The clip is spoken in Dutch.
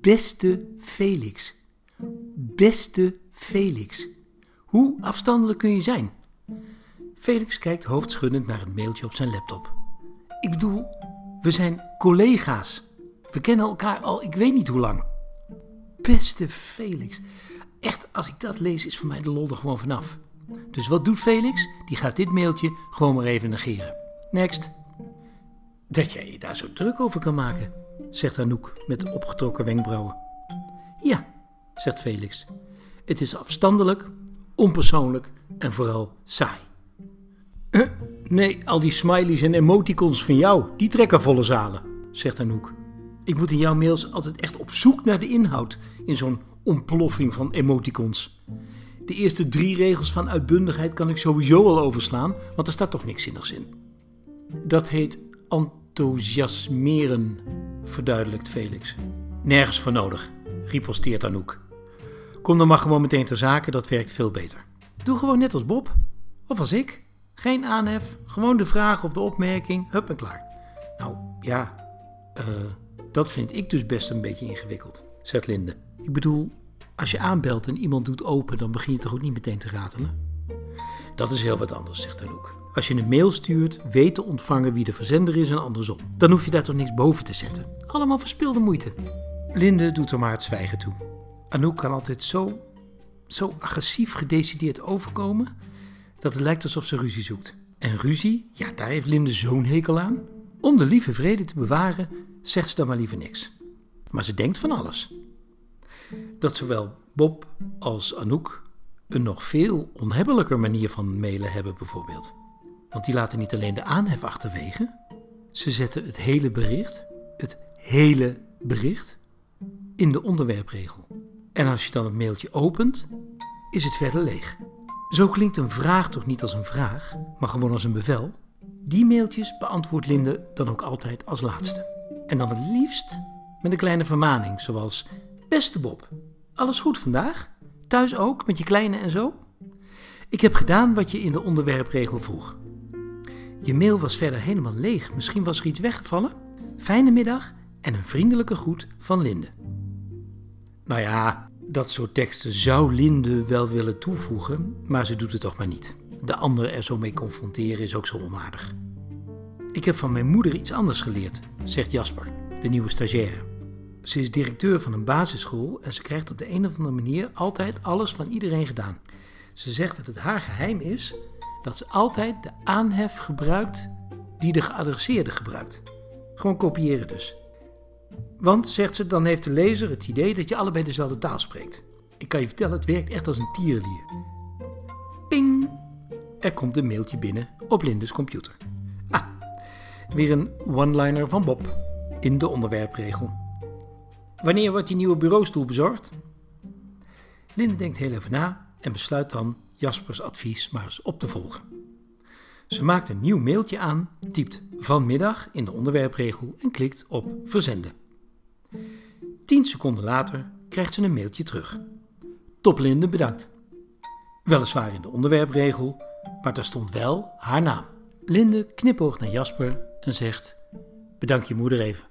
Beste Felix. Beste Felix. Hoe afstandelijk kun je zijn? Felix kijkt hoofdschuddend naar een mailtje op zijn laptop. Ik bedoel, we zijn collega's. We kennen elkaar al ik weet niet hoe lang. Beste Felix. Echt, als ik dat lees, is voor mij de lol er gewoon vanaf. Dus wat doet Felix? Die gaat dit mailtje gewoon maar even negeren. Next. Dat jij je daar zo druk over kan maken, zegt Anouk met opgetrokken wenkbrauwen. Ja, zegt Felix. Het is afstandelijk, onpersoonlijk en vooral saai. Eh, nee, al die smileys en emoticons van jou, die trekken volle zalen, zegt Anouk. Ik moet in jouw mails altijd echt op zoek naar de inhoud in zo'n ontploffing van emoticons. De eerste drie regels van uitbundigheid kan ik sowieso al overslaan, want er staat toch niks zinnigs in. Dat heet enthousiasmeren, verduidelijkt Felix. Nergens voor nodig, riposteert Anouk. Kom dan maar gewoon meteen ter zake, dat werkt veel beter. Doe gewoon net als Bob, of als ik. Geen aanhef, gewoon de vraag of de opmerking, hup en klaar. Nou ja, eh, dat vind ik dus best een beetje ingewikkeld, zegt Linde. Ik bedoel, als je aanbelt en iemand doet open, dan begin je toch ook niet meteen te ratelen? Dat is heel wat anders, zegt Anouk. Als je een mail stuurt, weet de ontvanger wie de verzender is en andersom. Dan hoef je daar toch niks boven te zetten. Allemaal verspilde moeite. Linde doet er maar het zwijgen toe. Anouk kan altijd zo, zo agressief gedecideerd overkomen dat het lijkt alsof ze ruzie zoekt. En ruzie, ja, daar heeft Linde zo'n hekel aan. Om de lieve vrede te bewaren, zegt ze dan maar liever niks. Maar ze denkt van alles. Dat zowel Bob als Anouk een nog veel onhebbelijker manier van mailen hebben, bijvoorbeeld. Want die laten niet alleen de aanhef achterwege, ze zetten het hele bericht, het hele bericht, in de onderwerpregel. En als je dan het mailtje opent, is het verder leeg. Zo klinkt een vraag toch niet als een vraag, maar gewoon als een bevel? Die mailtjes beantwoordt Linde dan ook altijd als laatste. En dan het liefst met een kleine vermaning, zoals: Beste Bob, alles goed vandaag? Thuis ook, met je kleine en zo? Ik heb gedaan wat je in de onderwerpregel vroeg. Je mail was verder helemaal leeg. Misschien was er iets weggevallen? Fijne middag en een vriendelijke groet van Linde. Nou ja, dat soort teksten zou Linde wel willen toevoegen, maar ze doet het toch maar niet. De ander er zo mee confronteren is ook zo onaardig. Ik heb van mijn moeder iets anders geleerd, zegt Jasper, de nieuwe stagiaire. Ze is directeur van een basisschool en ze krijgt op de een of andere manier altijd alles van iedereen gedaan. Ze zegt dat het haar geheim is dat ze altijd de aanhef gebruikt die de geadresseerde gebruikt. Gewoon kopiëren dus. Want, zegt ze, dan heeft de lezer het idee dat je allebei dezelfde taal spreekt. Ik kan je vertellen, het werkt echt als een tierenlier. Ping! Er komt een mailtje binnen op Lindes computer. Ah, weer een one-liner van Bob in de onderwerpregel. Wanneer wordt die nieuwe bureaustoel bezorgd? Linde denkt heel even na en besluit dan Jaspers advies maar eens op te volgen. Ze maakt een nieuw mailtje aan, typt vanmiddag in de onderwerpregel en klikt op verzenden. Tien seconden later krijgt ze een mailtje terug. Top Linde, bedankt. Weliswaar in de onderwerpregel, maar daar stond wel haar naam. Linde knipoogt naar Jasper en zegt: Bedank je moeder even.